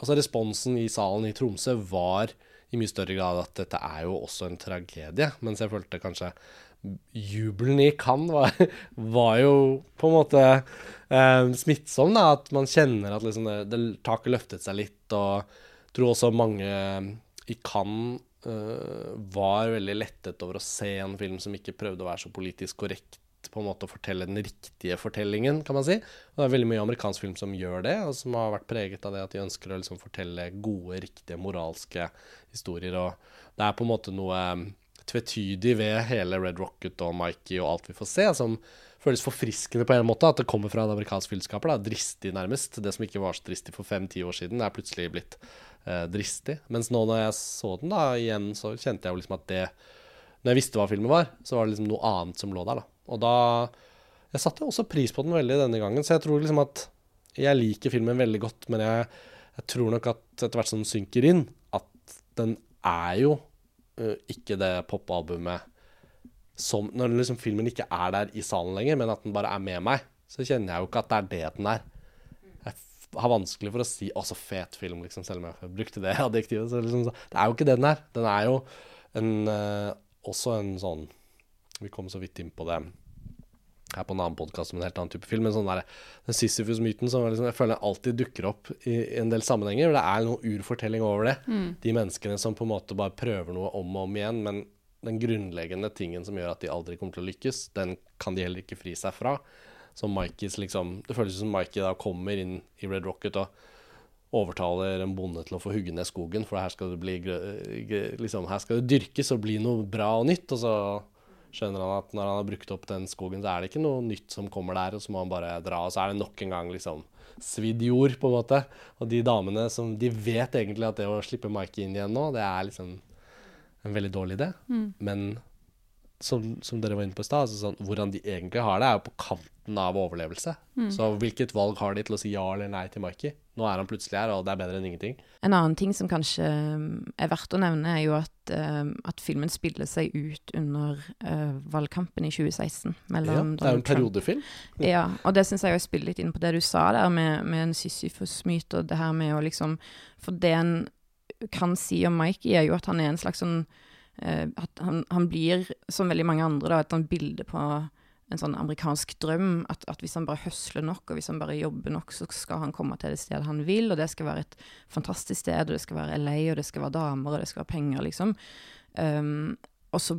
Speaker 1: altså responsen i salen i Tromsø var i mye større grad at dette er jo også en tragedie. Mens jeg følte kanskje jubelen i Cannes var, var, jo på en måte eh, smittsom. da, At man kjenner at liksom det, det, taket løftet seg litt. Og jeg tror også mange i Cannes eh, var veldig lettet over å se en film som ikke prøvde å være så politisk korrekt på en måte å fortelle den riktige fortellingen, kan man si. Og det er veldig mye amerikansk film som gjør det, og som har vært preget av det at de ønsker å liksom fortelle gode, riktige, moralske historier. Og det er på en måte noe tvetydig ved hele Red Rocket og Mikey og alt vi får se, som føles forfriskende på en måte. At det kommer fra en amerikansk filmskaper. Da. Dristig, nærmest. Det som ikke var så dristig for fem-ti år siden, er plutselig blitt eh, dristig. Mens nå når jeg så den da igjen, så kjente jeg jo liksom at det Når jeg visste hva filmen var, så var det liksom noe annet som lå der, da. Og da Jeg satte også pris på den veldig denne gangen, så jeg tror liksom at jeg liker filmen veldig godt, men jeg, jeg tror nok at etter hvert som den synker inn, at den er jo uh, ikke det popalbumet som Når liksom filmen ikke er der i salen lenger, men at den bare er med meg, så kjenner jeg jo ikke at det er det den er. Jeg har vanskelig for å si 'å, så fet film', liksom, selv om jeg brukte det adjektivet. Liksom, det er jo ikke det den er. Den er jo en, uh, også en sånn Vi kom så vidt inn på det her på en annen podkast om en helt annen type film. Men sånn der, den Sisyfus-myten som liksom, jeg føler alltid dukker opp i, en del sammenhenger. Det er noe urfortelling over det. Mm. De menneskene som på en måte bare prøver noe om og om igjen. Men den grunnleggende tingen som gjør at de aldri kommer til å lykkes, den kan de heller ikke fri seg fra. Som Mikeys liksom Det føles som Mikey da kommer inn i Red Rocket og overtaler en bonde til å få hugge ned skogen, for her skal det bli liksom, Her skal det dyrkes og bli noe bra og nytt. Og så skjønner han at når han har brukt opp den skogen, så er det ikke noe nytt som kommer der, og så må han bare dra. Og så er det nok en gang liksom svidd jord, på en måte. Og de damene som De vet egentlig at det å slippe Mikey inn igjen nå, det er liksom en veldig dårlig idé. Mm. Men som, som, dere var inne på i stad, altså sånn, hvordan de egentlig har det, er jo på kanten av overlevelse. Mm. Så hvilket valg har de til å si ja eller nei til Mikey? Nå er han plutselig her, og det er bedre enn ingenting.
Speaker 2: En annen ting som kanskje um, er verdt å nevne, er jo at, uh, at filmen spiller seg ut under uh, valgkampen i 2016.
Speaker 1: Mellom ja, det er jo en periodefilm.
Speaker 2: Ja, og det syns jeg jo spiller litt inn på det du sa der med, med en Sisyfos-myte, og det her med å liksom For det en kan si om Mikey, er jo at han er en slags sånn han, han, blir, som veldig mange andre, da, et sånt bilde på en sånn amerikansk drøm. At, at, hvis han bare høsler nok, og hvis han bare jobber nok, så skal han komme til det stedet han vil. Og det skal være et fantastisk sted, og det skal være LA, og det skal være damer, og det skal være penger, liksom. Um, og så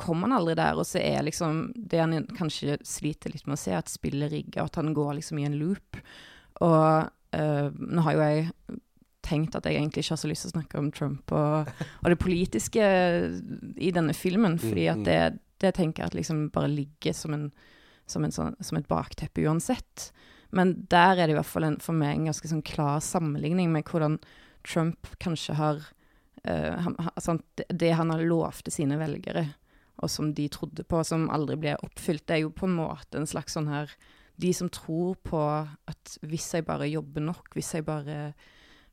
Speaker 2: kommer han aldri der, og så er liksom det han kanskje sliter litt med å se, at spillet rigger, og at han går liksom i en loop. Og uh, nå har jo jeg tenkt at jeg egentlig ikke har så lyst til å snakke om Trump og, og det politiske i denne filmen, fordi at mm, mm. det det tenker jeg at liksom bare ligger som, en, som, en sånn, som, et bakteppe uansett. Men der er det i hvert fall en, for meg en ganske sånn klar sammenligning med hvordan Trump kanskje har uh, han, altså, det, det, han har lovt til sine velgere, og som de trodde på, som aldri ble oppfylt, det er jo på en måte en slags sånn her De som tror på at hvis jeg bare jobber nok, hvis jeg bare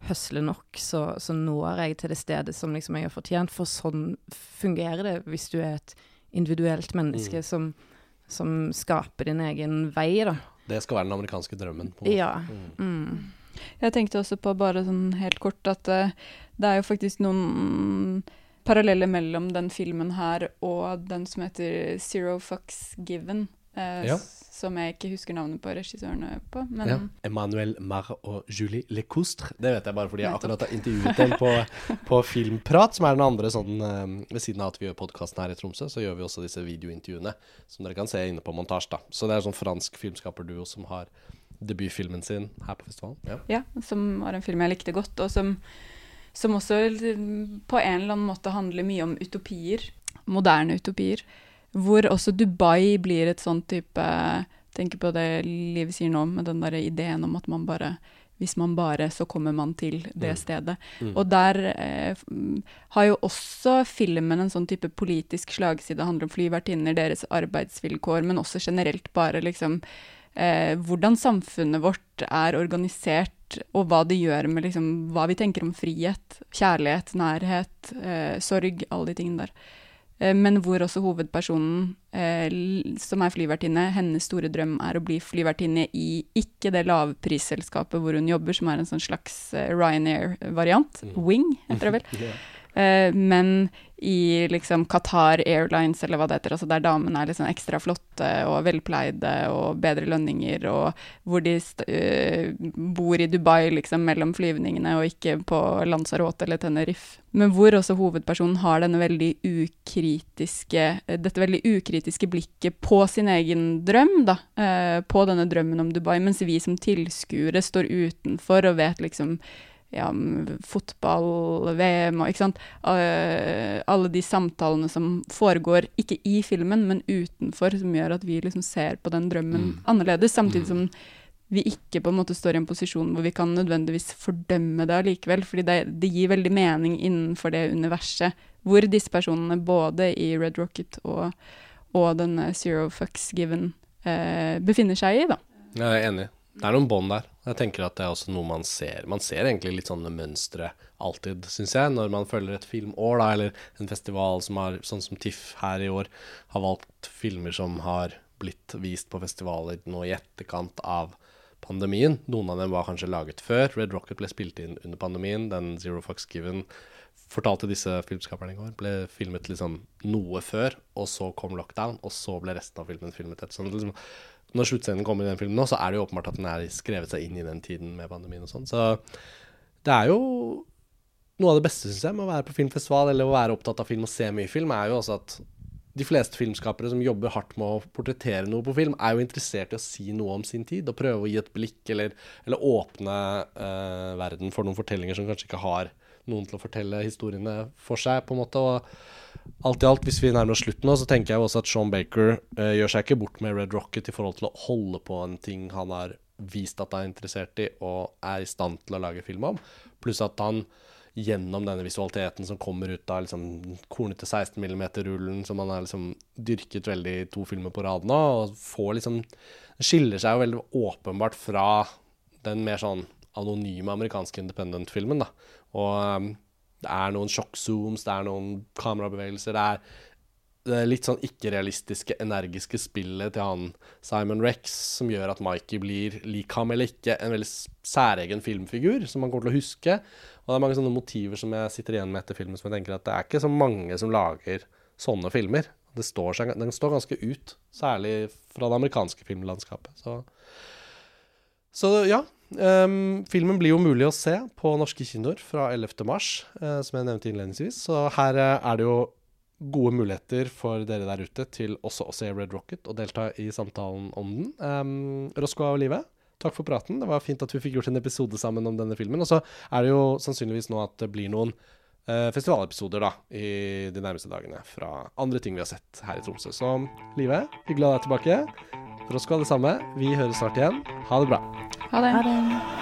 Speaker 2: høsler nok, så, så når jeg til det stedet som liksom jeg har fortjent. For sånn fungerer det hvis du er et individuelt menneske mm. som, som, skaper din egen vei, da.
Speaker 1: Det skal være den amerikanske drømmen.
Speaker 2: Ja. Mm. mm.
Speaker 3: Jeg tenkte også på, bare sånn helt kort, at uh, det er jo faktisk noen paralleller mellom den filmen her og den som heter Zero Fucks Given. Uh, ja som jeg ikke husker navnet på regissørene på. Men... Ja.
Speaker 1: Emmanuel Mar og Julie Lecoustre. Det vet jeg bare fordi jeg akkurat har intervjuet dem på, på, Filmprat, som er den andre sånn um, Ved siden av at vi gjør podkasten her i Tromsø, så gjør vi også disse videointervjuene som dere kan se inne på montasje. da. Så det er sånn fransk filmskaperduo som har debutfilmen sin her på festivalen.
Speaker 3: Ja. ja, som var en film jeg likte godt, og som, som også på en eller annen måte handler mye om utopier moderne utopier. Hvor også Dubai blir et sånn type Tenker på det Liv sier nå, med den der ideen om at man bare hvis man bare, så kommer man til det
Speaker 1: Mm.
Speaker 3: stedet.
Speaker 1: Mm.
Speaker 3: Og der eh, mm, har jo også filmen en sånn type politisk slagside. Det handler om flyvertinner, deres arbeidsvilkår, men også generelt bare liksom eh, hvordan samfunnet vårt er organisert, og hva det gjør med liksom hva vi tenker om frihet, kjærlighet, nærhet, eh, sorg, alle de tingene der. Eh, Men hvor også hovedpersonen, eh, som er flyvertinne, hennes store drøm er å bli flyvertinne i ikke det lavprisselskapet hvor hun jobber, som er en sånn slags eh, Ryanair-variant.
Speaker 1: Mm.
Speaker 3: Wing, heter det vel. Eh, men i liksom Qatar Airlines, eller hva det heter, altså der damene er liksom ekstra flotte og velpleide og bedre lønninger, og hvor de eh, bor i Dubai liksom mellom flyvningene og ikke på Lanzarote eller Tenerife. Men hvor også hovedpersonen har denne veldig ukritiske, eh, dette veldig ukritiske blikket på sin egen drøm, da. på denne drømmen om Dubai, mens vi som tilskuere står utenfor og vet liksom ja, fotball, VM og ikke sant. Eh, alle de samtalene som foregår, ikke i filmen, men utenfor, som gjør at vi liksom ser på den drømmen
Speaker 1: Mm.
Speaker 3: annerledes, samtidig
Speaker 1: Mm.
Speaker 3: som vi ikke på en måte står i en posisjon hvor vi kan nødvendigvis fordømme det allikevel, fordi det, det gir veldig mening innenfor det universet hvor disse personene, både i Red Rocket og, og denne Zero Fucks Given, eh, befinner seg i, da.
Speaker 1: Jeg er enig. Det er noen bånd der. Jeg tenker at det er også noe man ser. Man ser egentlig litt sånne mønstre alltid, syns jeg, når man følger et filmår, da, eller en festival som har, sånn som TIFF her i år, har valgt filmer som har blitt vist på festivaler nå i etterkant av pandemien. Noen av dem var kanskje laget før. Red Rocket ble spilt inn under pandemien. Den Zero Fox Given fortalte disse filmskaperne i går, ble filmet liksom noe før, og så kom lockdown, og så ble resten av filmen filmet etter. Sånn, liksom, når sluttscenen kommer i den filmen nå, så er det jo åpenbart at den er skrevet seg inn i den tiden med pandemien og sånn. Så det er jo noe av det beste, syns jeg, med å være på filmfestival eller å være opptatt av film og se mye film, er jo også at de fleste filmskapere som jobber hardt med å portrettere noe på film, er jo interessert i å si noe om sin tid og prøve å gi et blikk eller, eller åpne uh, verden for noen fortellinger som kanskje ikke har noen til å fortelle historiene for seg, på en måte. og alt i alt, hvis vi nærmer oss slutten nå, så tenker jeg jo også at Sean Baker eh, gjør seg ikke bort med Red Rocket i forhold til å holde på en ting han har vist at han er interessert i og er i stand til å lage film om. Pluss at han gjennom denne visualiteten som kommer ut av liksom kornete 16 mm-rullen som han har liksom dyrket veldig i to filmer på rad nå, og får liksom skiller seg jo veldig åpenbart fra den mer sånn anonyme amerikanske independent-filmen, da. Og um, det er noen sjokk-zooms, det er noen kamerabevegelser, det er det litt sånn ikke-realistiske, energiske spillet til han Simon Rex som gjør at Mikey blir, lik ham eller ikke, en veldig særegen filmfigur som man kommer til å huske. Og det er mange sånne motiver som jeg sitter igjen med etter filmen, som jeg tenker at det er ikke så mange som lager sånne filmer. Det står seg, den står ganske ut, særlig fra det amerikanske filmlandskapet. Så, så ja. Ehm, filmen blir jo mulig å se på norske kinoer fra 11. mars, eh, som jeg nevnte innledningsvis. Så her uh, er det jo gode muligheter for dere der ute til også å se Red Rocket og delta i samtalen om den. Um, Roscoe og Live, takk for praten. Det var fint at vi fikk gjort en episode sammen om denne filmen. Og så er det jo sannsynligvis nå at det blir noen uh, festivalepisoder da, i de nærmeste dagene fra andre ting vi har sett her i Tromsø. Så Live, hyggelig å ha deg tilbake. Roscoe, det samme. Vi høres snart igjen. Ha det bra.
Speaker 3: Ha det.
Speaker 2: Ha det.